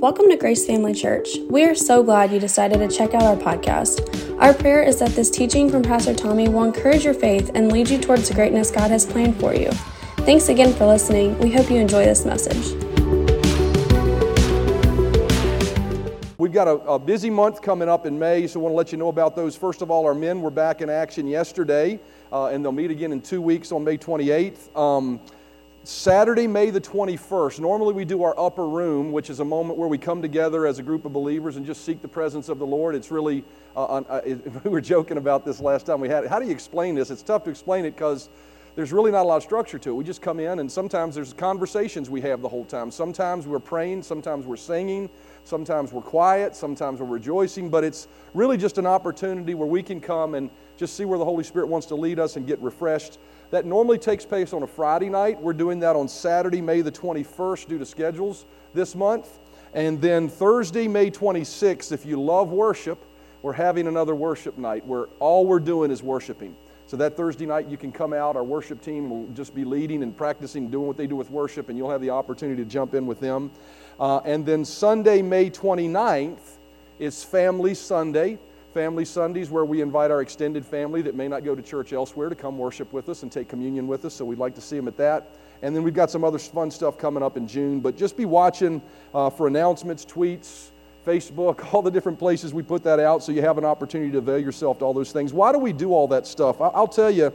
Welcome to Grace Family Church. We are so glad you decided to check out our podcast. Our prayer is that this teaching from Pastor Tommy will encourage your faith and lead you towards the greatness God has planned for you. Thanks again for listening. We hope you enjoy this message. We've got a, a, busy month coming up in May, so I want to let you know about those. First of all, our men were back in action yesterday, uh, and they'll meet again in two weeks on May 28th. Um, Saturday, May the 21st. Normally, we do our upper room, which is a moment where we come together as a group of believers and just seek the presence of the Lord. It's really, uh, uh, it, we were joking about this last time we had it. How do you explain this? It's tough to explain it because there's really not a lot of structure to it. We just come in, and sometimes there's conversations we have the whole time. Sometimes we're praying, sometimes we're singing, sometimes we're quiet, sometimes we're rejoicing, but it's really just an opportunity where we can come and just see where the Holy Spirit wants to lead us and get refreshed. That normally takes place on a Friday night. We're doing that on Saturday, May the 21st, due to schedules this month. And then Thursday, May 26th, if you love worship, we're having another worship night where all we're doing is worshiping. So that Thursday night, you can come out. Our worship team will just be leading and practicing, doing what they do with worship, and you'll have the opportunity to jump in with them. Uh, and then Sunday, May 29th, is Family Sunday. Family Sundays, where we invite our extended family that may not go to church elsewhere to come worship with us and take communion with us. So we'd like to see them at that. And then we've got some other fun stuff coming up in June. But just be watching uh, for announcements, tweets, Facebook, all the different places we put that out so you have an opportunity to avail yourself to all those things. Why do we do all that stuff? I'll tell you,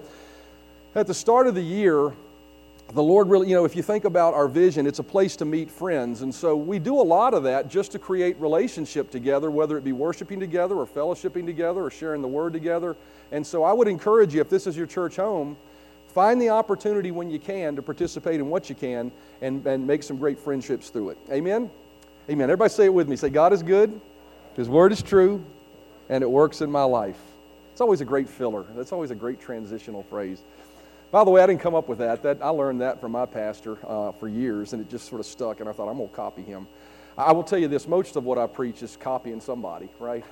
at the start of the year, the Lord really, you know, if you think about our vision, it's a place to meet friends. And so we do a lot of that just to create relationship together, whether it be worshiping together or fellowshipping together or sharing the word together. And so I would encourage you, if this is your church home, find the opportunity when you can to participate in what you can and, and make some great friendships through it. Amen? Amen. Everybody say it with me. Say, God is good, His word is true, and it works in my life. It's always a great filler. That's always a great transitional phrase. By the way, I didn't come up with that. that I learned that from my pastor uh, for years, and it just sort of stuck, and I thought, I'm going to copy him. I will tell you this most of what I preach is copying somebody, right?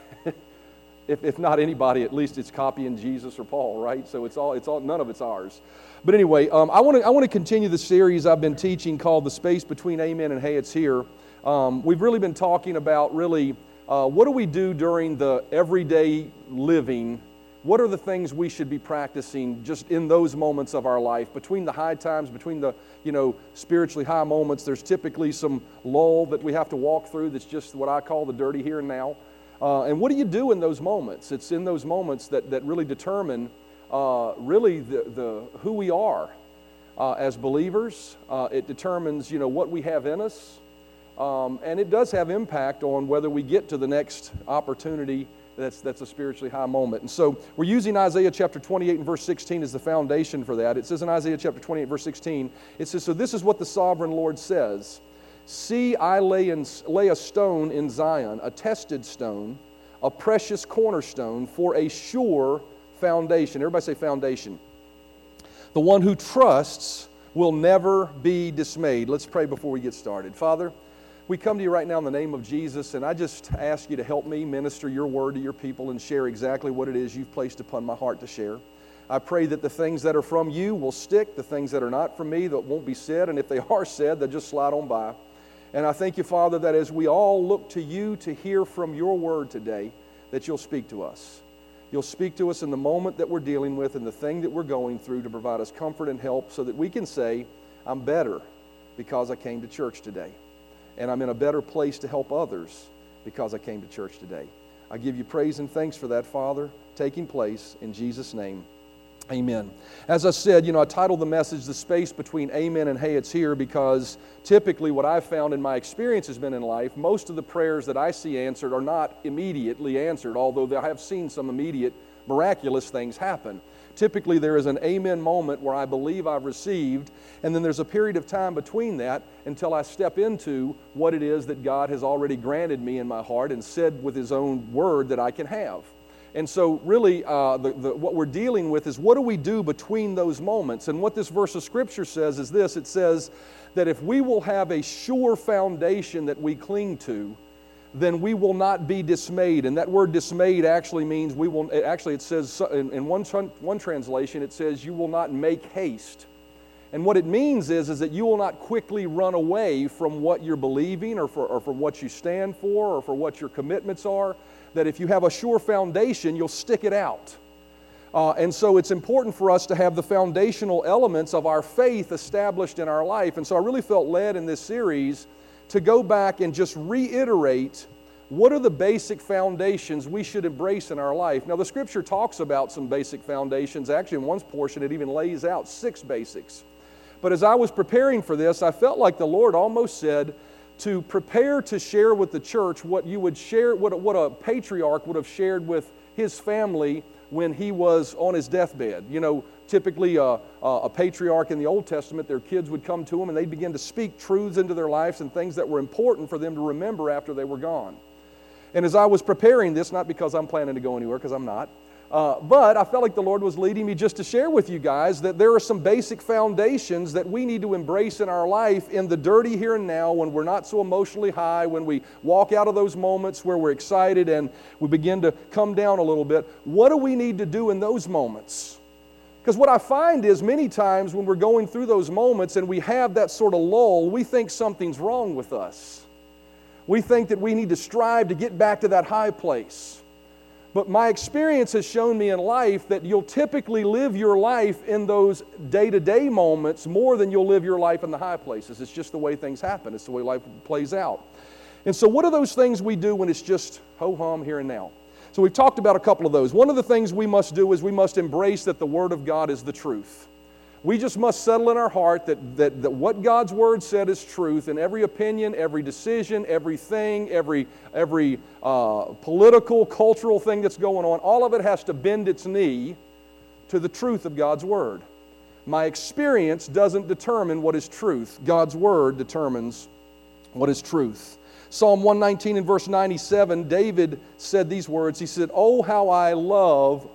if, if not anybody, at least it's copying Jesus or Paul, right? So it's all, it's all none of it's ours. But anyway, um, I want to I wanna continue the series I've been teaching called The Space Between Amen and Hey, It's Here. Um, we've really been talking about really uh, what do we do during the everyday living what are the things we should be practicing just in those moments of our life? Between the high times between the you know spiritually high moments there's typically some lull that we have to walk through that's just what i call the dirty here and now. Uh, and what do you do in those moments? It's in those moments that, that really determine uh, really the, the, who we are uh, as believers. Uh, it determines you know what we have in us. Um, and it does have impact on whether we get to the next opportunity that's, that's a spiritually high moment. And so we're using Isaiah chapter 28 and verse 16 as the foundation for that. It says in Isaiah chapter 28, verse 16, it says, So this is what the sovereign Lord says See, I lay, in, lay a stone in Zion, a tested stone, a precious cornerstone for a sure foundation. Everybody say foundation. The one who trusts will never be dismayed. Let's pray before we get started. Father, we come to you right now in the name of Jesus, and I just ask you to help me minister your word to your people and share exactly what it is you've placed upon my heart to share. I pray that the things that are from you will stick, the things that are not from me that won't be said, and if they are said, they'll just slide on by. And I thank you, Father, that as we all look to you to hear from your word today, that you'll speak to us. You'll speak to us in the moment that we're dealing with and the thing that we're going through to provide us comfort and help so that we can say, I'm better because I came to church today and I'm in a better place to help others because I came to church today. I give you praise and thanks for that, Father, taking place in Jesus' name. Amen. As I said, you know, I titled the message The Space Between Amen and Hey, It's Here because typically what I've found in my experience has been in life, most of the prayers that I see answered are not immediately answered, although I have seen some immediate miraculous things happen. Typically, there is an amen moment where I believe I've received, and then there's a period of time between that until I step into what it is that God has already granted me in my heart and said with His own word that I can have. And so, really, uh, the, the, what we're dealing with is what do we do between those moments? And what this verse of Scripture says is this it says that if we will have a sure foundation that we cling to, then we will not be dismayed. And that word dismayed actually means we will, actually, it says in, in one, one translation, it says, you will not make haste. And what it means is, is that you will not quickly run away from what you're believing or for, or for what you stand for or for what your commitments are. That if you have a sure foundation, you'll stick it out. Uh, and so it's important for us to have the foundational elements of our faith established in our life. And so I really felt led in this series to go back and just reiterate what are the basic foundations we should embrace in our life? Now, the scripture talks about some basic foundations. Actually, in one portion, it even lays out six basics. But as I was preparing for this, I felt like the Lord almost said to prepare to share with the church what you would share, what, what a patriarch would have shared with his family when he was on his deathbed. You know, typically a, a, patriarch in the Old Testament, their kids would come to them and they'd begin to speak truths into their lives and things that were important for them to remember after they were gone. And as I was preparing this, not because I'm planning to go anywhere, because I'm not, uh, but I felt like the Lord was leading me just to share with you guys that there are some basic foundations that we need to embrace in our life in the dirty here and now when we're not so emotionally high, when we walk out of those moments where we're excited and we begin to come down a little bit. What do we need to do in those moments? Because what I find is many times when we're going through those moments and we have that sort of lull, we think something's wrong with us. We think that we need to strive to get back to that high place. But my experience has shown me in life that you'll typically live your life in those day to day moments more than you'll live your life in the high places. It's just the way things happen, it's the way life plays out. And so, what are those things we do when it's just ho hum here and now? So, we've talked about a couple of those. One of the things we must do is we must embrace that the Word of God is the truth. We just must settle in our heart that, that, that what God's Word said is truth, and every opinion, every decision, everything, every, every uh, political, cultural thing that's going on, all of it has to bend its knee to the truth of God's Word. My experience doesn't determine what is truth, God's Word determines what is truth. Psalm 119 and verse 97, David said these words He said, Oh, how I love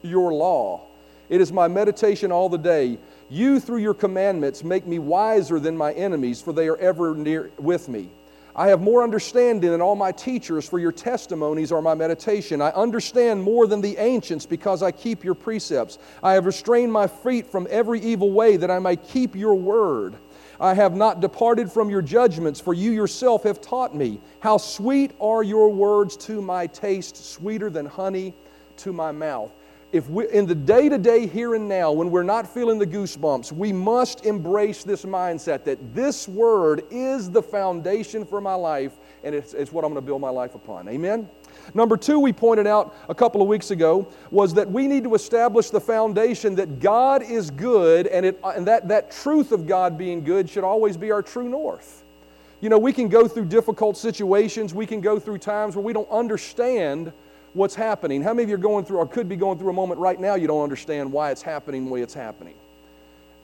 your law. It is my meditation all the day. You, through your commandments, make me wiser than my enemies, for they are ever near with me. I have more understanding than all my teachers, for your testimonies are my meditation. I understand more than the ancients because I keep your precepts. I have restrained my feet from every evil way that I might keep your word. I have not departed from your judgments, for you yourself have taught me. How sweet are your words to my taste, sweeter than honey to my mouth if we, in the day to day here and now, when we're not feeling the goosebumps, we must embrace this mindset that this word is the foundation for my life and it's, it's what I'm going to build my life upon. Amen? Number two, we pointed out a couple of weeks ago, was that we need to establish the foundation that God is good and, it, and that, that truth of God being good should always be our true north. You know, we can go through difficult situations, we can go through times where we don't understand what's happening. How many of you are going through or could be going through a moment right now you don't understand why it's happening the way it's happening?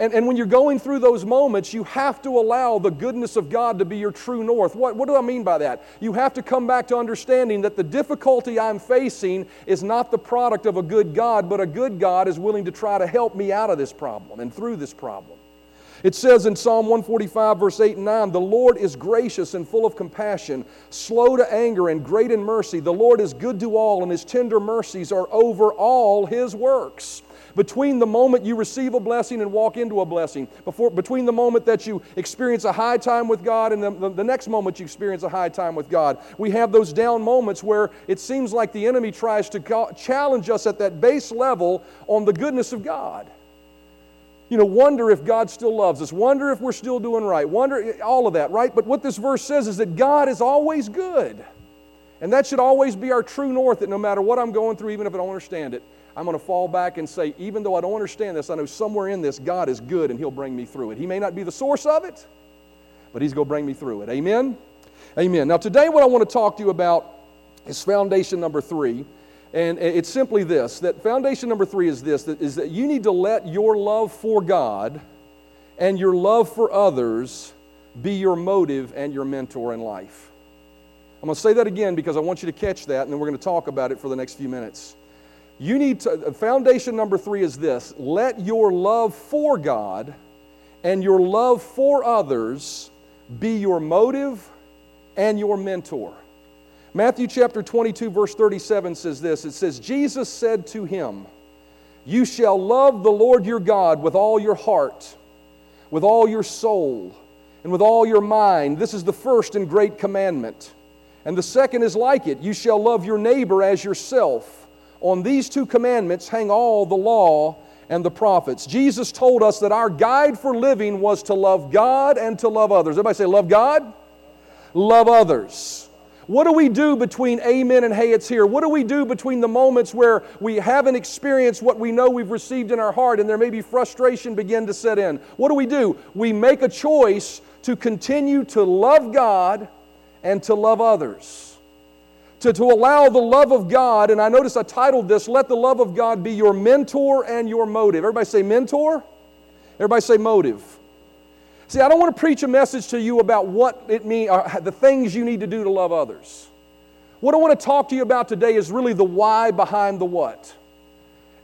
And, and when you're going through those moments, you have to allow the goodness of God to be your true north. What, what do I mean by that? You have to come back to understanding that the difficulty I'm facing is not the product of a good God, but a good God is willing to try to help me out of this problem and through this problem. It says in Psalm 145, verse 8 and 9, The Lord is gracious and full of compassion, slow to anger and great in mercy. The Lord is good to all, and his tender mercies are over all his works. Between the moment you receive a blessing and walk into a blessing, before, between the moment that you experience a high time with God and the, the, the next moment you experience a high time with God, we have those down moments where it seems like the enemy tries to challenge us at that base level on the goodness of God you know, wonder if God still loves us, wonder if we're still doing right, wonder all of that, right? But what this verse says is that God is always good. And that should always be our true north that no matter what I'm going through, even if I don't understand it, I'm going to fall back and say, even though I don't understand this, I know somewhere in this God is good and He'll bring me through it. He may not be the source of it, but He's going to bring me through it. Amen? Amen. Now, today, what I want to talk to you about is foundation number three. And it's simply this that foundation number three is this that, is that you need to let your love for God and your love for others be your motive and your mentor in life. I'm going to say that again because I want you to catch that, and then we're going to talk about it for the next few minutes. You need to, uh, foundation number three is this let your love for God and your love for others be your motive and your mentor. Matthew chapter 22, verse 37 says this It says, Jesus said to him, You shall love the Lord your God with all your heart, with all your soul and with all your mind. This is the first and great commandment. And the second is like it you shall love your neighbor as yourself. On these two commandments hang all the law and the prophets. Jesus told us that our guide for living was to love God and to love others. Everybody say, Love God, love others. What do we do between amen and hey, it's here? What do we do between the moments where we haven't experienced what we know we've received in our heart and there may be frustration begin to set in? What do we do? We make a choice to continue to love God and to love others. To, to allow the love of God, and I notice I titled this, Let the Love of God Be Your Mentor and Your Motive. Everybody say mentor? Everybody say motive. See, I don't want to preach a message to you about what it means, uh, the things you need to do to love others. What I want to talk to you about today is really the why behind the what.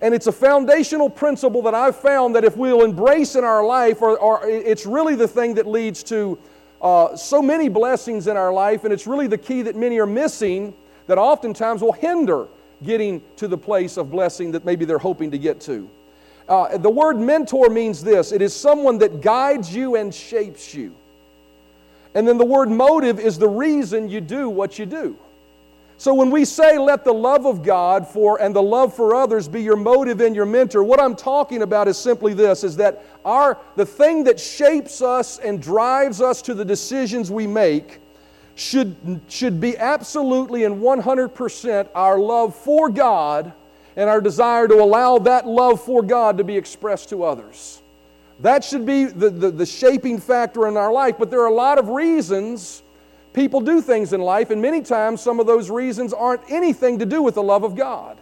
And it's a foundational principle that I've found that if we'll embrace in our life, or, or it's really the thing that leads to uh, so many blessings in our life, and it's really the key that many are missing that oftentimes will hinder getting to the place of blessing that maybe they're hoping to get to. Uh, the word mentor means this it is someone that guides you and shapes you. And then the word motive is the reason you do what you do. So when we say let the love of God for and the love for others be your motive and your mentor, what I'm talking about is simply this is that our the thing that shapes us and drives us to the decisions we make should, should be absolutely and 100% our love for God and our desire to allow that love for God to be expressed to others. That should be the, the, the, shaping factor in our life, but there are a lot of reasons people do things in life, and many times some of those reasons aren't anything to do with the love of God.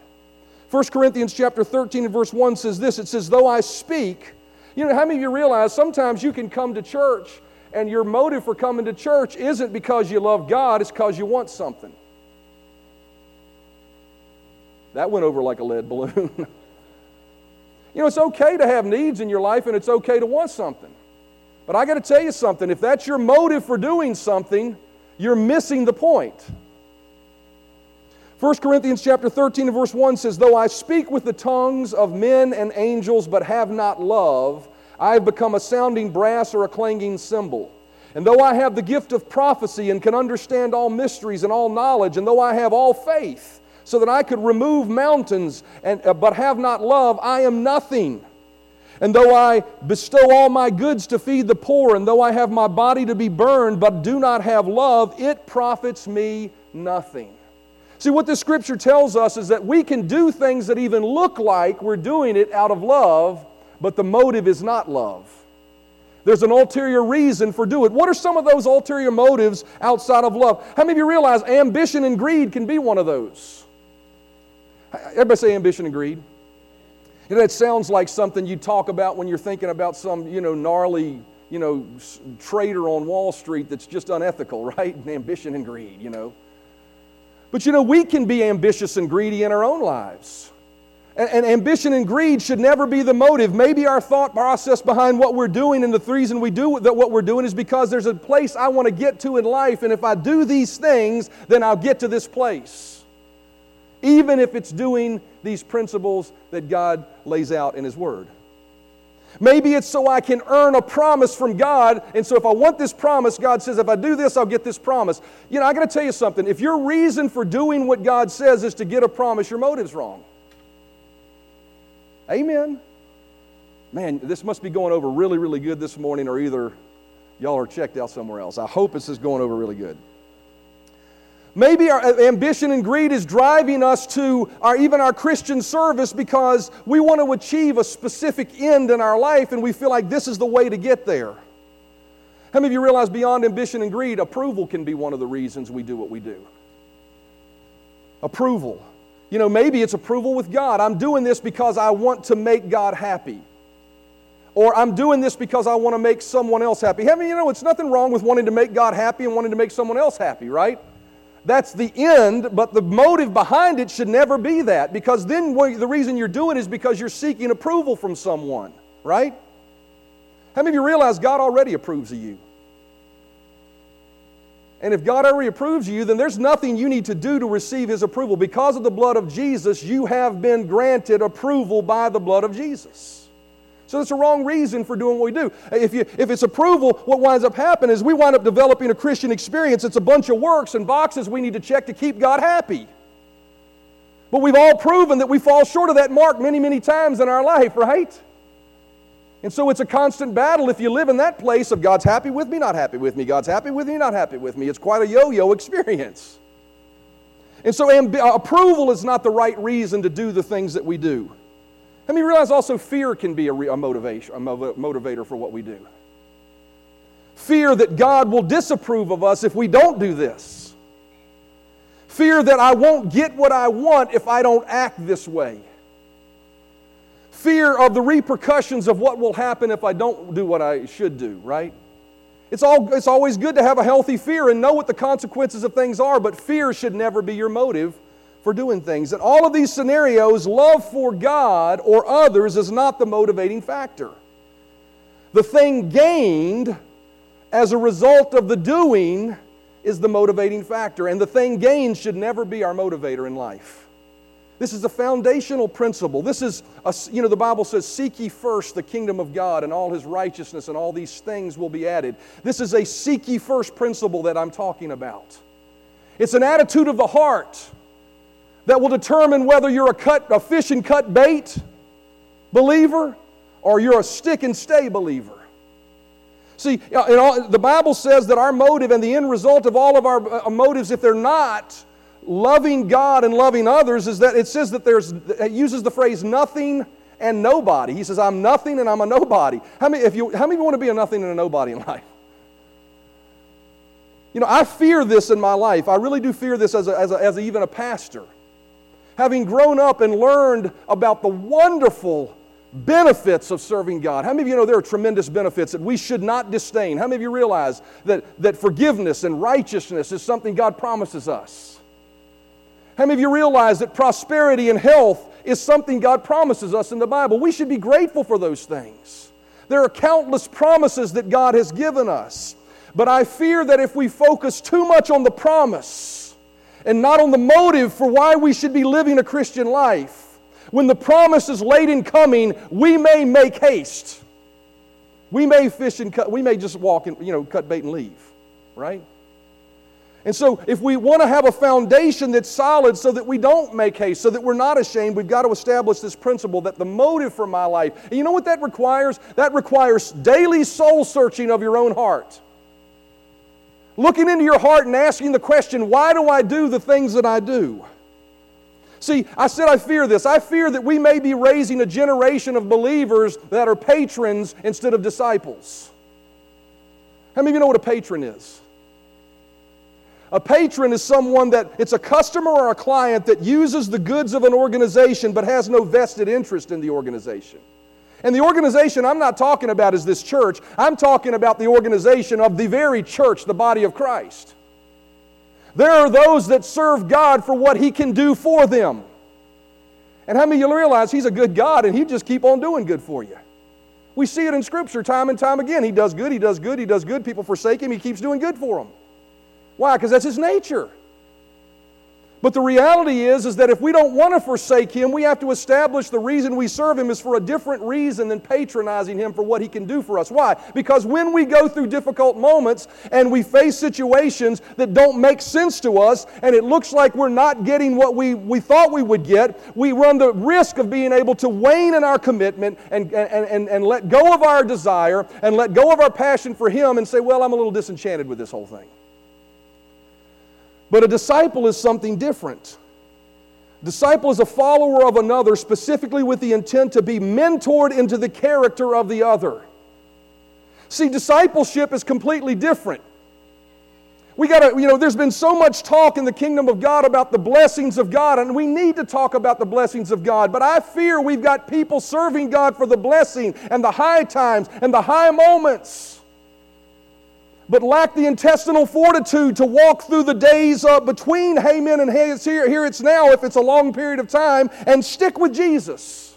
1 Corinthians chapter 13 and verse 1 says this it says, Though I speak, you know, how many of you realize sometimes you can come to church and your motive for coming to church isn't because you love God, it's because you want something. That went over like a lead balloon. you know, it's okay to have needs in your life and it's okay to want something. But I got to tell you something if that's your motive for doing something, you're missing the point. 1 Corinthians chapter 13 and verse 1 says, Though I speak with the tongues of men and angels, but have not love, I have become a sounding brass or a clanging cymbal. And though I have the gift of prophecy and can understand all mysteries and all knowledge, and though I have all faith, so that I could remove mountains, and, uh, but have not love, I am nothing. And though I bestow all my goods to feed the poor, and though I have my body to be burned, but do not have love, it profits me nothing. See, what this scripture tells us is that we can do things that even look like we're doing it out of love, but the motive is not love. There's an ulterior reason for doing it. What are some of those ulterior motives outside of love? How many of you realize ambition and greed can be one of those? Everybody say ambition and greed. You know, it sounds like something you talk about when you're thinking about some, you know, gnarly, you know, trader on Wall Street that's just unethical, right? And ambition and greed, you know. But you know, we can be ambitious and greedy in our own lives. And, ambition and greed should never be the motive. Maybe our thought process behind what we're doing and the reason we do that what we're doing is because there's a place I want to get to in life, and if I do these things, then I'll get to this place even if it's doing these principles that God lays out in His Word. Maybe it's so I can earn a promise from God, and so if I want this promise, God says, if I do this, I'll get this promise. You know, I got to tell you something. If your reason for doing what God says is to get a promise, your motive's wrong. Amen. Man, this must be going over really, really good this morning, or either y'all are checked out somewhere else. I hope this is going over really good. Maybe our uh, ambition and greed is driving us to our, even our Christian service because we want to achieve a specific end in our life and we feel like this is the way to get there. How many of you realize beyond ambition and greed, approval can be one of the reasons we do what we do? Approval. You know, maybe it's approval with God. I'm doing this because I want to make God happy. Or I'm doing this because I want to make someone else happy. I mean, you know, it's nothing wrong with wanting to make God happy and wanting to make someone else happy, right? That's the end, but the motive behind it should never be that because then the reason you're doing is because you're seeking approval from someone, right? How many of you realize God already approves of you? And if God already approves you, then there's nothing you need to do to receive His approval. Because of the blood of Jesus, you have been granted approval by the blood of Jesus. So that's a wrong reason for doing what we do. If, you, if it's approval, what winds up happening is we wind up developing a Christian experience. It's a bunch of works and boxes we need to check to keep God happy. But we've all proven that we fall short of that mark many, many times in our life, right? And so it's a constant battle if you live in that place of God's happy with me, not happy with me, God's happy with me, not happy with me. It's quite a yo yo experience. And so amb- uh, approval is not the right reason to do the things that we do. Let me realize also fear can be a, re- a motivation, a motivator for what we do. Fear that God will disapprove of us if we don't do this. Fear that I won't get what I want if I don't act this way. Fear of the repercussions of what will happen if I don't do what I should do, right? It's, all, it's always good to have a healthy fear and know what the consequences of things are, but fear should never be your motive for doing things. In all of these scenarios, love for God or others is not the motivating factor. The thing gained as a result of the doing is the motivating factor, and the thing gained should never be our motivator in life. This is a foundational principle. This is, a, you know, the Bible says, Seek ye first the kingdom of God and all his righteousness, and all these things will be added. This is a seek ye first principle that I'm talking about. It's an attitude of the heart that will determine whether you're a, cut, a fish and cut bait believer or you're a stick and stay believer. See, all, the Bible says that our motive and the end result of all of our uh, motives, if they're not loving God and loving others is that it says that there's, it uses the phrase nothing and nobody. He says, I'm nothing and I'm a nobody. How many, if you, how many of you want to be a nothing and a nobody in life? You know, I fear this in my life. I really do fear this as, a, as, a, as a, even a pastor. Having grown up and learned about the wonderful benefits of serving God. How many of you know there are tremendous benefits that we should not disdain? How many of you realize that, that forgiveness and righteousness is something God promises us? How many of you realize that prosperity and health is something God promises us in the Bible? We should be grateful for those things. There are countless promises that God has given us. But I fear that if we focus too much on the promise and not on the motive for why we should be living a Christian life, when the promise is late in coming, we may make haste. We may fish and cut, we may just walk and, you know, cut bait and leave, right? And so, if we want to have a foundation that's solid so that we don't make haste, so that we're not ashamed, we've got to establish this principle that the motive for my life, and you know what that requires? That requires daily soul searching of your own heart. Looking into your heart and asking the question, why do I do the things that I do? See, I said I fear this. I fear that we may be raising a generation of believers that are patrons instead of disciples. How many of you know what a patron is? A patron is someone that it's a customer or a client that uses the goods of an organization but has no vested interest in the organization. And the organization I'm not talking about is this church, I'm talking about the organization of the very church, the body of Christ. There are those that serve God for what He can do for them. And how many of you realize He's a good God and He just keep on doing good for you? We see it in Scripture time and time again. He does good, He does good, He does good. People forsake Him, He keeps doing good for them. Why? Because that's his nature. But the reality is, is that if we don't want to forsake Him, we have to establish the reason we serve Him is for a different reason than patronizing Him for what He can do for us. Why? Because when we go through difficult moments and we face situations that don't make sense to us and it looks like we're not getting what we, we thought we would get, we run the risk of being able to wane in our commitment and, and, and, and let go of our desire and let go of our passion for Him and say, well, I'm a little disenchanted with this whole thing. But a disciple is something different. Disciple is a follower of another, specifically with the intent to be mentored into the character of the other. See, discipleship is completely different. We got to, you know, there's been so much talk in the kingdom of God about the blessings of God, and we need to talk about the blessings of God. But I fear we've got people serving God for the blessing and the high times and the high moments but lack the intestinal fortitude to walk through the days uh, between Amen and hey, it's here, here it's now, if it's a long period of time, and stick with Jesus.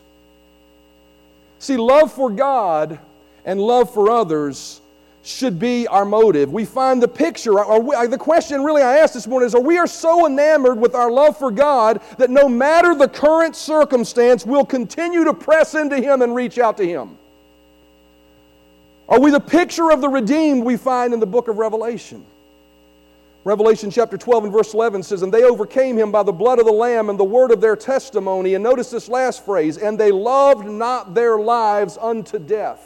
See, love for God and love for others should be our motive. We find the picture, or we, the question really I asked this morning is Are we are so enamored with our love for God that no matter the current circumstance, we'll continue to press into Him and reach out to Him? Are we the picture of the redeemed we find in the book of Revelation? Revelation chapter 12 and verse 11 says, And they overcame him by the blood of the Lamb and the word of their testimony. And notice this last phrase, and they loved not their lives unto death.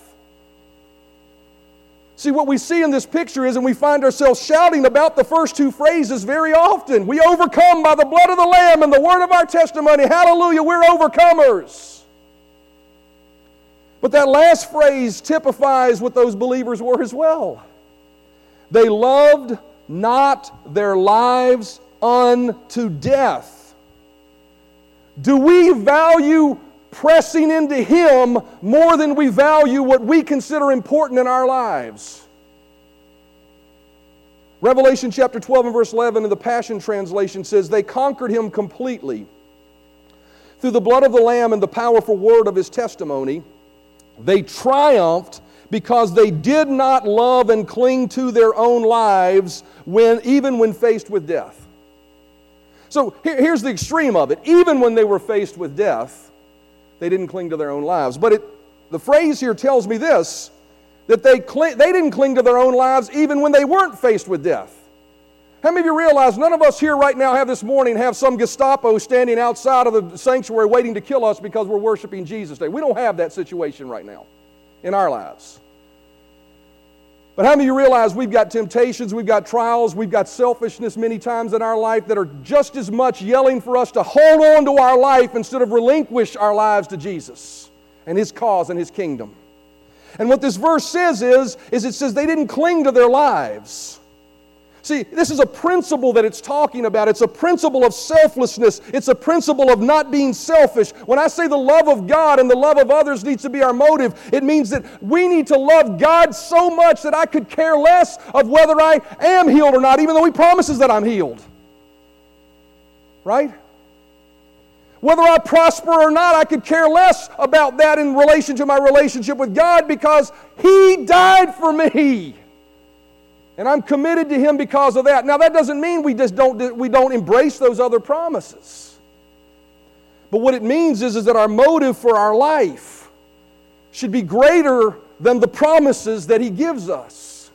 See, what we see in this picture is, and we find ourselves shouting about the first two phrases very often. We overcome by the blood of the Lamb and the word of our testimony. Hallelujah, we're overcomers. But that last phrase typifies what those believers were as well. They loved not their lives unto death. Do we value pressing into Him more than we value what we consider important in our lives? Revelation chapter 12 and verse 11 in the Passion Translation says, They conquered Him completely through the blood of the Lamb and the powerful word of His testimony. They triumphed because they did not love and cling to their own lives when, even when faced with death. So here, here's the extreme of it. Even when they were faced with death, they didn't cling to their own lives. But it, the phrase here tells me this that they, they didn't cling to their own lives even when they weren't faced with death. How many of you realize none of us here right now have this morning have some Gestapo standing outside of the sanctuary waiting to kill us because we're worshiping Jesus Day? We don't have that situation right now in our lives. But how many of you realize we've got temptations, we've got trials, we've got selfishness many times in our life that are just as much yelling for us to hold on to our life instead of relinquish our lives to Jesus and His cause and His kingdom? And what this verse says is, is it says they didn't cling to their lives. See, this is a principle that it's talking about. It's a principle of selflessness. It's a principle of not being selfish. When I say the love of God and the love of others needs to be our motive, it means that we need to love God so much that I could care less of whether I am healed or not, even though He promises that I'm healed. Right? Whether I prosper or not, I could care less about that in relation to my relationship with God because He died for me. And I'm committed to Him because of that. Now, that doesn't mean we just don't, we don't embrace those other promises. But what it means is, is that our motive for our life should be greater than the promises that He gives us.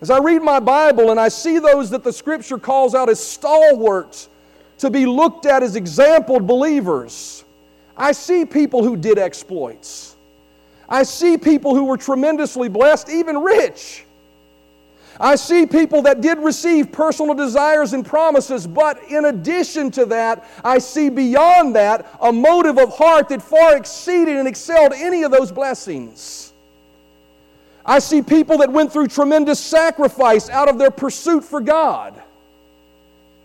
As I read my Bible and I see those that the Scripture calls out as stalwarts to be looked at as exampled believers, I see people who did exploits. I see people who were tremendously blessed, even rich. I see people that did receive personal desires and promises, but in addition to that, I see beyond that a motive of heart that far exceeded and excelled any of those blessings. I see people that went through tremendous sacrifice out of their pursuit for God.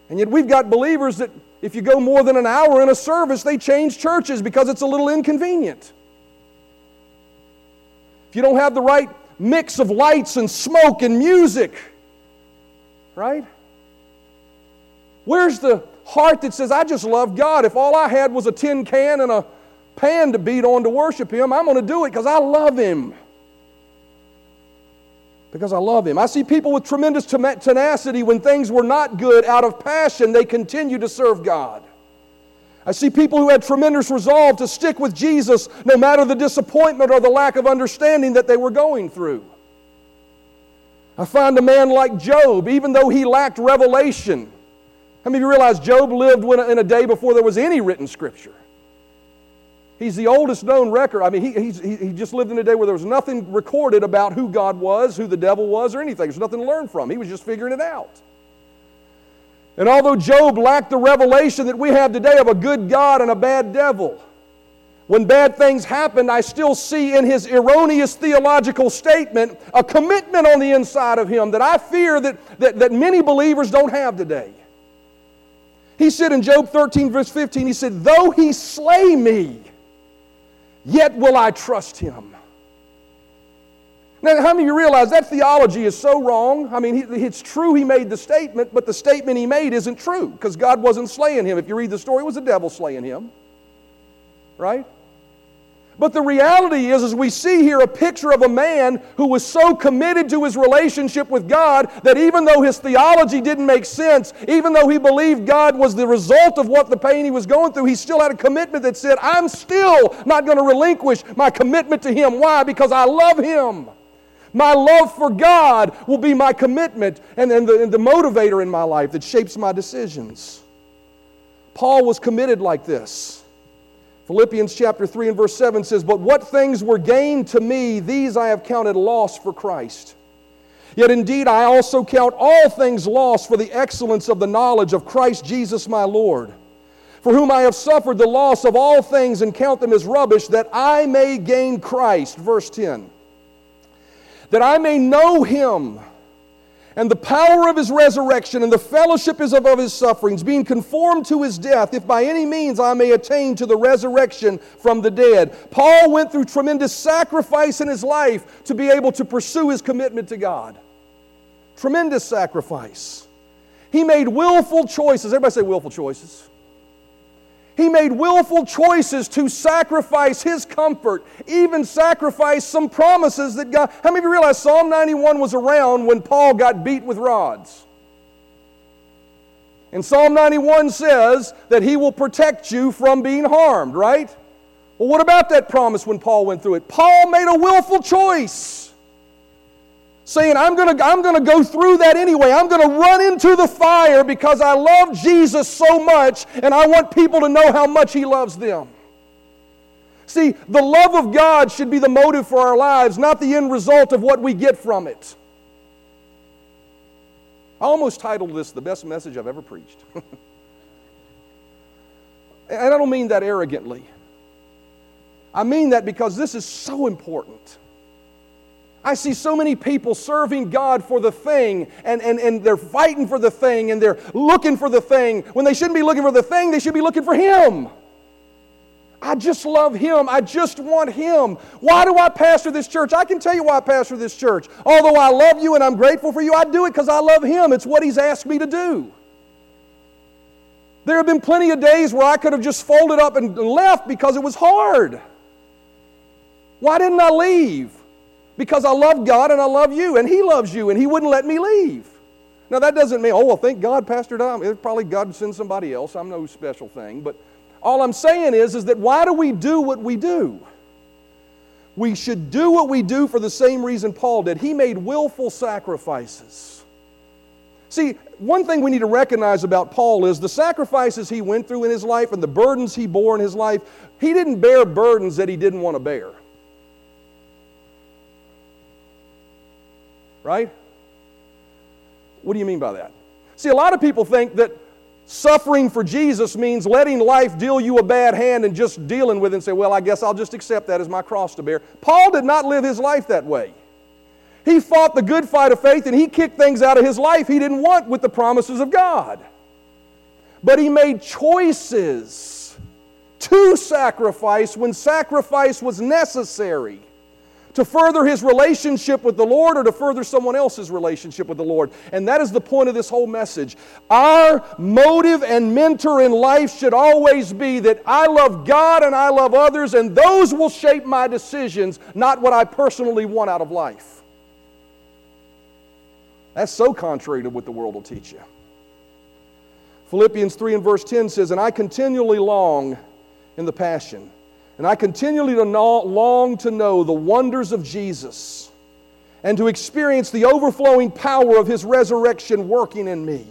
And yet we've got believers that if you go more than an hour in a service, they change churches because it's a little inconvenient. If you don't have the right mix of lights and smoke and music. Right? Where's the heart that says, I just love God? If all I had was a tin can and a pan to beat on to worship Him, I'm going to do it because I love Him. Because I love Him. I see people with tremendous tenacity when things were not good, out of passion, they continue to serve God. I see people who had tremendous resolve to stick with Jesus no matter the disappointment or the lack of understanding that they were going through. I find a man like Job, even though he lacked revelation. How many of you realize Job lived in a day before there was any written scripture? He's the oldest known record. I mean, he, he just lived in a day where there was nothing recorded about who God was, who the devil was, or anything. There's nothing to learn from. He was just figuring it out. And although Job lacked the revelation that we have today of a good God and a bad devil, when bad things happened, I still see in his erroneous theological statement a commitment on the inside of him that I fear that, that, that many believers don't have today. He said in Job 13, verse 15, he said, Though he slay me, yet will I trust him. Now, how many of you realize that theology is so wrong? I mean, it's true he made the statement, but the statement he made isn't true because God wasn't slaying him. If you read the story, it was the devil slaying him. Right? But the reality is, as we see here a picture of a man who was so committed to his relationship with God that even though his theology didn't make sense, even though he believed God was the result of what the pain he was going through, he still had a commitment that said, I'm still not going to relinquish my commitment to him. Why? Because I love him. My love for God will be my commitment and, and, the, and the motivator in my life that shapes my decisions. Paul was committed like this. Philippians chapter 3 and verse 7 says, But what things were gained to me, these I have counted loss for Christ. Yet indeed I also count all things lost for the excellence of the knowledge of Christ Jesus my Lord, for whom I have suffered the loss of all things and count them as rubbish, that I may gain Christ. Verse 10. That I may know him and the power of his resurrection and the fellowship is of, of his sufferings, being conformed to his death, if by any means I may attain to the resurrection from the dead. Paul went through tremendous sacrifice in his life to be able to pursue his commitment to God. Tremendous sacrifice. He made willful choices. Everybody say willful choices. He made willful choices to sacrifice his comfort, even sacrifice some promises that God. How many of you realize Psalm 91 was around when Paul got beat with rods? And Psalm 91 says that he will protect you from being harmed, right? Well, what about that promise when Paul went through it? Paul made a willful choice saying, I'm going to I'm to go through that anyway. I'm going to run into the fire because I love Jesus so much and I want people to know how much He loves them. See, the love of God should be the motive for our lives, not the end result of what we get from it. I almost titled this the best message I've ever preached. and I don't mean that arrogantly. I mean that because this is so important. I see so many people serving God for the thing, and, and, and they're fighting for the thing, and they're looking for the thing. When they shouldn't be looking for the thing, they should be looking for Him. I just love Him. I just want Him. Why do I pastor this church? I can tell you why I pastor this church. Although I love you and I'm grateful for you, I do it because I love Him. It's what He's asked me to do. There have been plenty of days where I could have just folded up and left because it was hard. Why didn't I leave? Because I love God and I love you, and He loves you, and He wouldn't let me leave. Now, that doesn't mean, oh, well, thank God, Pastor Dom. It's probably God would send somebody else. I'm no special thing. But all I'm saying is, is that why do we do what we do? We should do what we do for the same reason Paul did. He made willful sacrifices. See, one thing we need to recognize about Paul is the sacrifices he went through in his life and the burdens he bore in his life, he didn't bear burdens that he didn't want to bear. Right? What do you mean by that? See, a lot of people think that suffering for Jesus means letting life deal you a bad hand and just dealing with it and say, well, I guess I'll just accept that as my cross to bear. Paul did not live his life that way. He fought the good fight of faith and he kicked things out of his life he didn't want with the promises of God. But he made choices to sacrifice when sacrifice was necessary to further his relationship with the Lord or to further someone else's relationship with the Lord. And that is the point of this whole message. Our motive and mentor in life should always be that I love God and I love others, and those will shape my decisions, not what I personally want out of life. That's so contrary to what the world will teach you. Philippians 3 and verse 10 says, And I continually long in the passion and I continually long to know the wonders of Jesus and to experience the overflowing power of his resurrection working in me.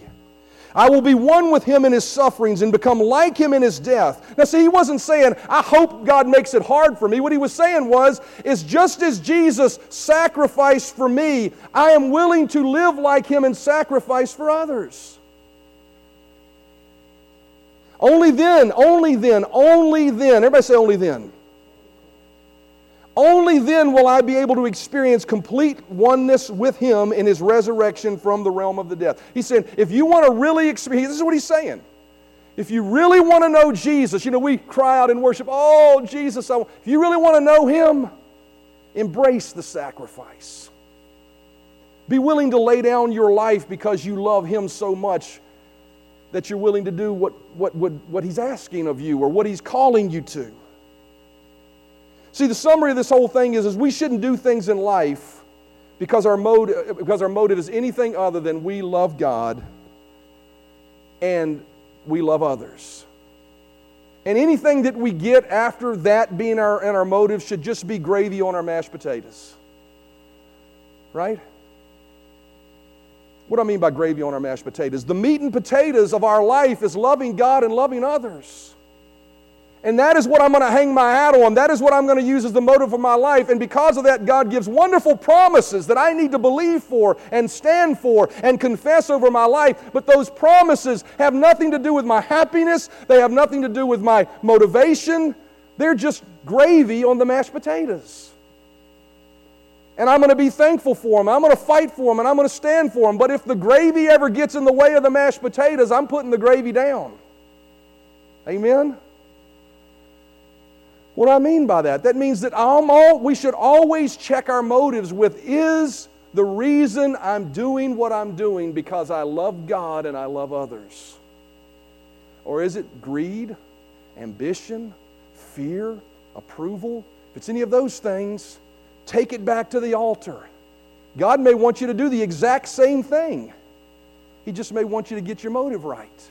I will be one with him in his sufferings and become like him in his death. Now, see, he wasn't saying, I hope God makes it hard for me. What he was saying was, is just as Jesus sacrificed for me, I am willing to live like him and sacrifice for others. Only then, only then, only then, everybody say only then. Only then will I be able to experience complete oneness with Him in His resurrection from the realm of the death. He said, if you want to really experience, this is what He's saying. If you really want to know Jesus, you know, we cry out in worship, oh, Jesus, I, if you really want to know Him, embrace the sacrifice. Be willing to lay down your life because you love Him so much that you're willing to do what, what, what, what He's asking of you or what He's calling you to. See, the summary of this whole thing is, is we shouldn't do things in life because our, motive, because our motive is anything other than we love God and we love others. And anything that we get after that being our, and our motive should just be gravy on our mashed potatoes. Right? What do I mean by gravy on our mashed potatoes? The meat and potatoes of our life is loving God and loving others. And that is what I'm going to hang my hat on. That is what I'm going to use as the motive of my life. And because of that, God gives wonderful promises that I need to believe for and stand for and confess over my life. But those promises have nothing to do with my happiness, they have nothing to do with my motivation. They're just gravy on the mashed potatoes. And I'm going to be thankful for them. I'm going to fight for them and I'm going to stand for them. But if the gravy ever gets in the way of the mashed potatoes, I'm putting the gravy down. Amen? What do I mean by that? That means that I'm all, we should always check our motives with is the reason I'm doing what I'm doing because I love God and I love others? Or is it greed, ambition, fear, approval? If it's any of those things, take it back to the altar. God may want you to do the exact same thing. He just may want you to get your motive right.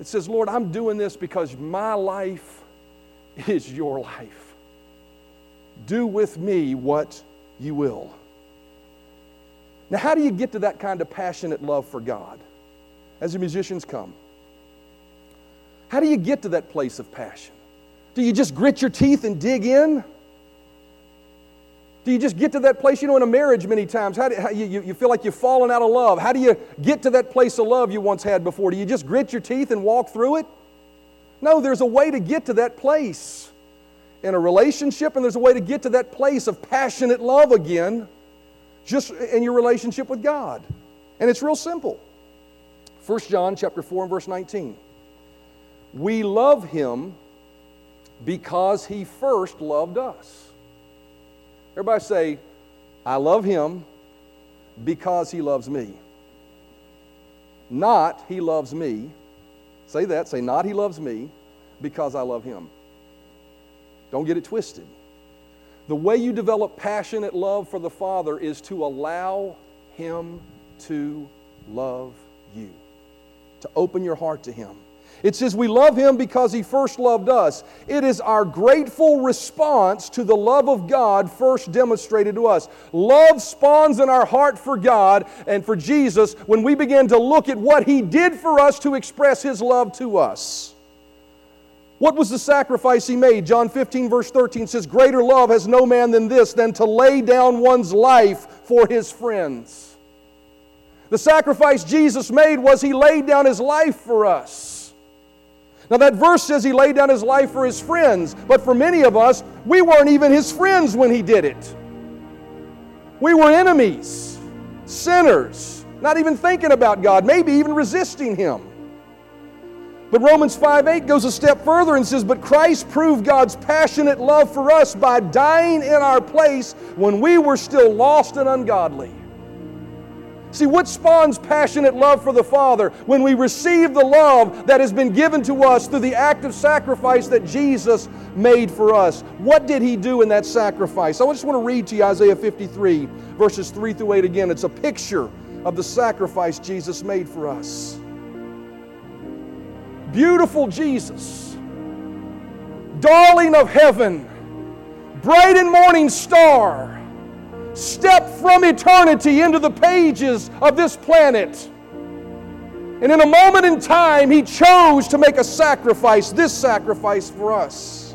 It says, Lord, I'm doing this because my life is your life. Do with me what you will. Now, how do you get to that kind of passionate love for God as the musicians come? How do you get to that place of passion? Do you just grit your teeth and dig in? Do you just get to that place? You know, in a marriage, many times, how do, how, you, you feel like you've fallen out of love. How do you get to that place of love you once had before? Do you just grit your teeth and walk through it? No, there's a way to get to that place in a relationship, and there's a way to get to that place of passionate love again, just in your relationship with God. And it's real simple. 1 John chapter 4 and verse 19. We love him because he first loved us. Everybody say, I love him because he loves me. Not he loves me Say that. Say, not he loves me because I love him. Don't get it twisted. The way you develop passionate love for the Father is to allow him to love you, to open your heart to him. It says we love him because he first loved us. It is our grateful response to the love of God first demonstrated to us. Love spawns in our heart for God and for Jesus when we begin to look at what he did for us to express his love to us. What was the sacrifice he made? John 15, verse 13 says, Greater love has no man than this, than to lay down one's life for his friends. The sacrifice Jesus made was he laid down his life for us. Now, that verse says he laid down his life for his friends, but for many of us, we weren't even his friends when he did it. We were enemies, sinners, not even thinking about God, maybe even resisting him. But Romans 5 8 goes a step further and says, But Christ proved God's passionate love for us by dying in our place when we were still lost and ungodly. See, what spawns passionate love for the Father? When we receive the love that has been given to us through the act of sacrifice that Jesus made for us. What did He do in that sacrifice? I just want to read to you Isaiah 53, verses 3 through 8 again. It's a picture of the sacrifice Jesus made for us. Beautiful Jesus, darling of heaven, bright and morning star stepped from eternity into the pages of this planet. And in a moment in time, he chose to make a sacrifice, this sacrifice for us.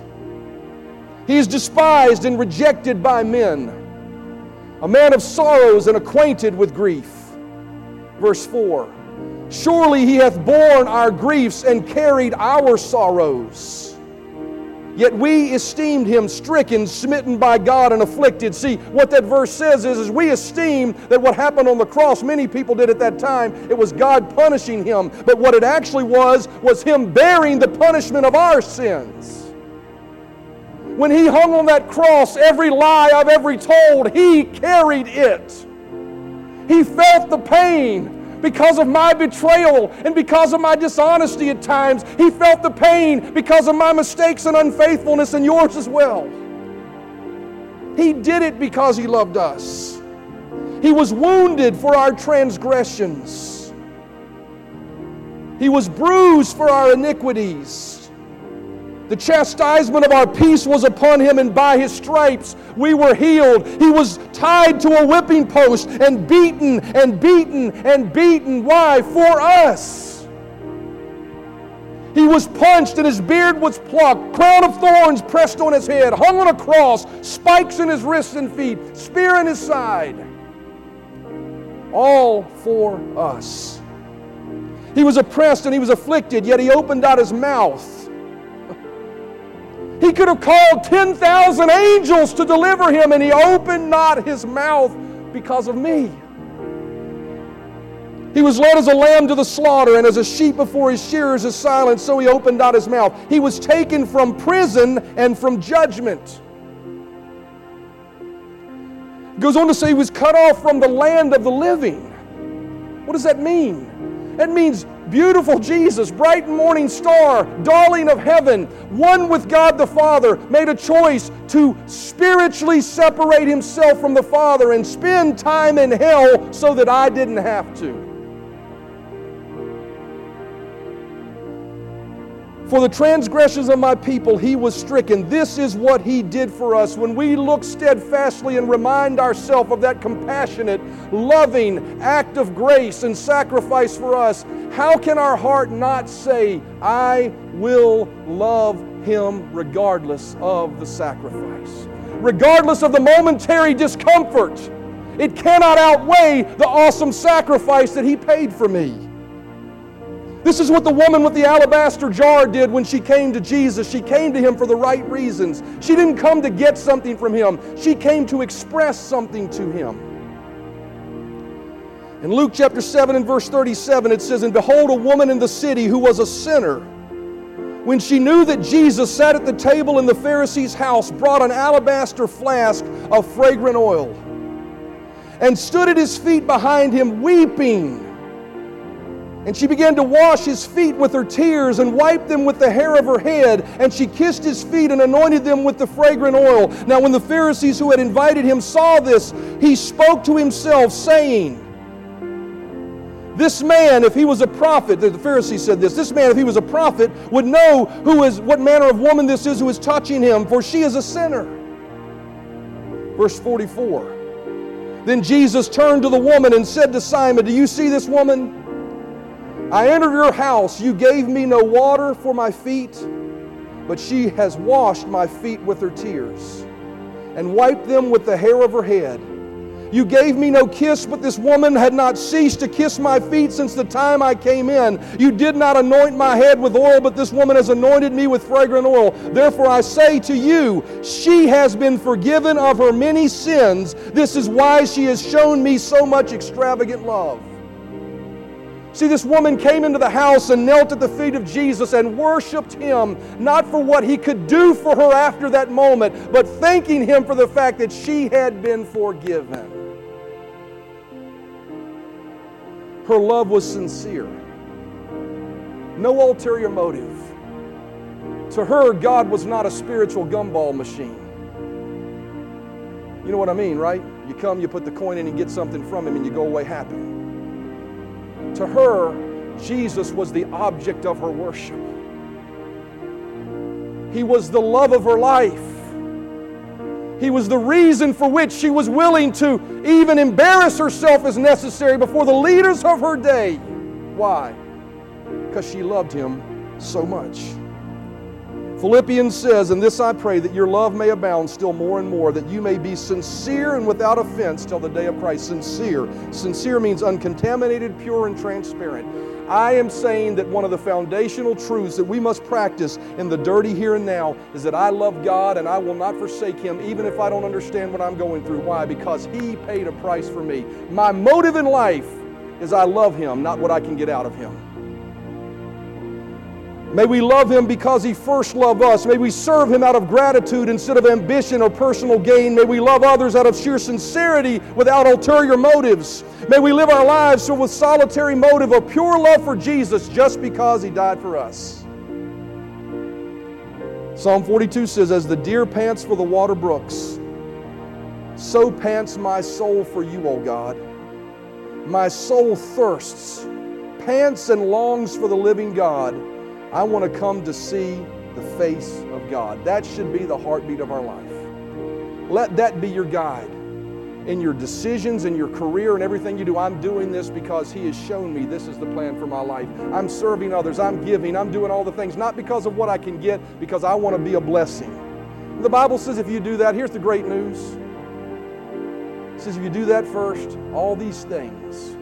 He is despised and rejected by men, a man of sorrows and acquainted with grief. Verse 4 Surely he hath borne our griefs and carried our sorrows. Yet we esteemed him stricken, smitten by God, and afflicted. See, what that verse says is, is we esteem that what happened on the cross, many people did at that time, it was God punishing him. But what it actually was, was him bearing the punishment of our sins. When he hung on that cross, every lie I've ever told, he carried it. He felt the pain because of my betrayal and because of my dishonesty at times. He felt the pain because of my mistakes and unfaithfulness and yours as well. He did it because He loved us. He was wounded for our transgressions. He was bruised for our iniquities. The chastisement of our peace was upon him, and by his stripes we were healed. He was tied to a whipping post and beaten and beaten and beaten. Why? For us. He was punched and his beard was plucked, crown of thorns pressed on his head, hung on a cross, spikes in his wrists and feet, spear in his side. All for us. He was oppressed and he was afflicted, yet he opened out his mouth. He could have called 10,000 angels to deliver him, and he opened not his mouth because of me. He was led as a lamb to the slaughter, and as a sheep before his shearers is silent, so he opened not his mouth. He was taken from prison and from judgment. He goes on to say he was cut off from the land of the living. What does that mean? That means beautiful Jesus, bright morning star, darling of heaven, one with God the Father, made a choice to spiritually separate himself from the Father and spend time in hell so that I didn't have to. For the transgressions of my people he was stricken. This is what he did for us. When we look steadfastly and remind ourselves of that compassionate, loving act of grace and sacrifice for us, how can our heart not say, I will love him regardless of the sacrifice? Regardless of the momentary discomfort, it cannot outweigh the awesome sacrifice that he paid for me. This is what the woman with the alabaster jar did when she came to Jesus. She came to him for the right reasons. She didn't come to get something from him, she came to express something to him. In Luke chapter 7 and verse 37, it says, And behold, a woman in the city who was a sinner, when she knew that Jesus sat at the table in the Pharisee's house, brought an alabaster flask of fragrant oil and stood at his feet behind him, weeping. And she began to wash his feet with her tears and wipe them with the hair of her head. And she kissed his feet and anointed them with the fragrant oil. Now, when the Pharisees who had invited him saw this, he spoke to himself, saying, this man, if he was a prophet, the Pharisee said this, this man, if he was a prophet, would know who is, what manner of woman this is who is touching him, for she is a sinner. Verse 44. Then Jesus turned to the woman and said to Simon, Do you see this woman? I entered your house. You gave me no water for my feet, but she has washed my feet with her tears and wiped them with the hair of her head. You gave me no kiss, but this woman had not ceased to kiss my feet since the time I came in. You did not anoint my head with oil, but this woman has anointed me with fragrant oil. Therefore I say to you, she has been forgiven of her many sins. This is why she has shown me so much extravagant love. See, this woman came into the house and knelt at the feet of Jesus and worshiped him, not for what he could do for her after that moment, but thanking him for the fact that she had been forgiven. Her love was sincere, no ulterior motive. To her, God was not a spiritual gumball machine. You know what I mean, right? You come, you put the coin in, and get something from him, and you go away happy. To her, Jesus was the object of her worship. He was the love of her life. He was the reason for which she was willing to even embarrass herself as necessary before the leaders of her day. Why? Because she loved him so much. Philippians says, And this I pray, that your love may abound still more and more, that you may be sincere and without offense till the day of Christ. Sincere. Sincere means uncontaminated, pure, and transparent. I am saying that one of the foundational truths that we must practice in the dirty here and now is that I love God and I will not forsake Him even if I don't understand what I'm going through. Why? Because He paid a price for me. My motive in life is I love Him, not what I can get out of Him. May we love Him because He first loved us. May we serve Him out of gratitude instead of ambition or personal gain. May we love others out of sheer sincerity without ulterior motives. May we live our lives with solitary motive of pure love for Jesus just because He died for us. Psalm 42 says, As the deer pants for the water brooks, So pants my soul for you, O God. My soul thirsts, pants and longs for the living God. I want to come to see the face of God. That should be the heartbeat of our life. Let that be your guide in your decisions, in your career, and everything you do. I'm doing this because He has shown me this is the plan for my life. I'm serving others, I'm giving, I'm doing all the things, not because of what I can get, because I want to be a blessing. The Bible says if you do that, here's the great news. It says if you do that first, all these things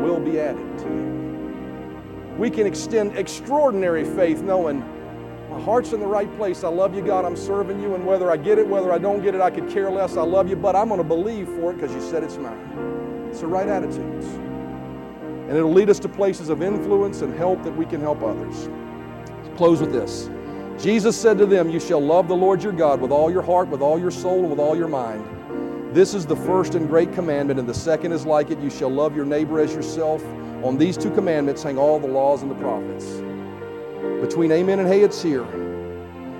will be added to you. We can extend extraordinary faith knowing my heart's in the right place. I love you, God. I'm serving you. And whether I get it, whether I don't get it, I could care less. I love you, but I'm going to believe for it because you said it's mine. It's the right attitudes. And it'll lead us to places of influence and help that we can help others. Let's close with this. Jesus said to them, You shall love the Lord your God with all your heart, with all your soul, and with all your mind. This is the first and great commandment, and the second is like it. You shall love your neighbor as yourself. On these two commandments hang all the laws and the prophets. Between amen and hey, it's here.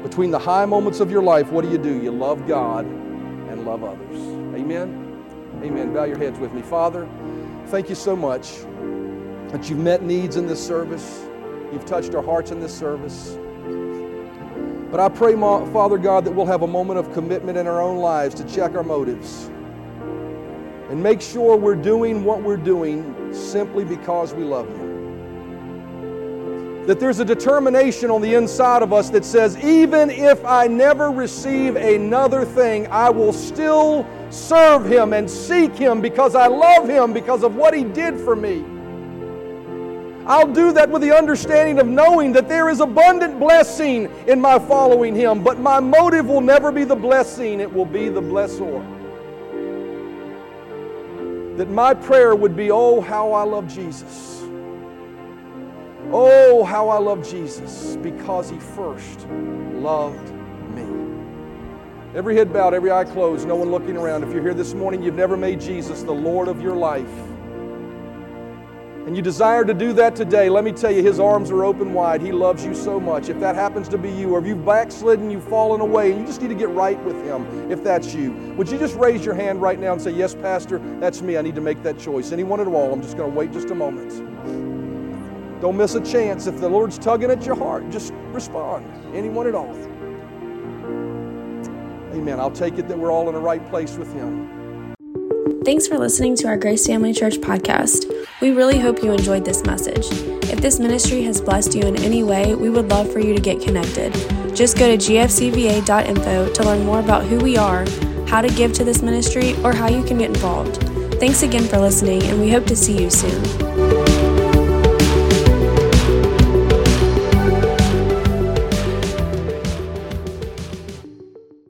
Between the high moments of your life, what do you do? You love God and love others. Amen? Amen. Bow your heads with me. Father, thank you so much that you've met needs in this service. You've touched our hearts in this service. But I pray, Father God, that we'll have a moment of commitment in our own lives to check our motives and make sure we're doing what we're doing simply because we love you that there's a determination on the inside of us that says, even if I never receive another thing, I will still serve Him and seek Him because I love Him because of what He did for me. I'll do that with the understanding of knowing that there is abundant blessing in my following Him, but my motive will never be the blessing, it will be the blessor. That my prayer would be, Oh, how I love Jesus. Oh, how I love Jesus because he first loved me. Every head bowed, every eye closed, no one looking around. If you're here this morning, you've never made Jesus the Lord of your life, and you desire to do that today, let me tell you, His arms are open wide. He loves you so much. If that happens to be you, or if you've backslidden, you've fallen away, and you just need to get right with Him, if that's you, would you just raise your hand right now and say, Yes, Pastor, that's me. I need to make that choice. Anyone at all? I'm just going to wait just a moment. Don't miss a chance. If the Lord's tugging at your heart, just respond. Anyone at all. Amen. I'll take it that we're all in the right place with Him. Thanks for listening to our Grace Family Church podcast. We really hope you enjoyed this message. If this ministry has blessed you in any way, we would love for you to get connected. Just go to gfcva.info to learn more about who we are, how to give to this ministry, or how you can get involved. Thanks again for listening, and we hope to see you soon.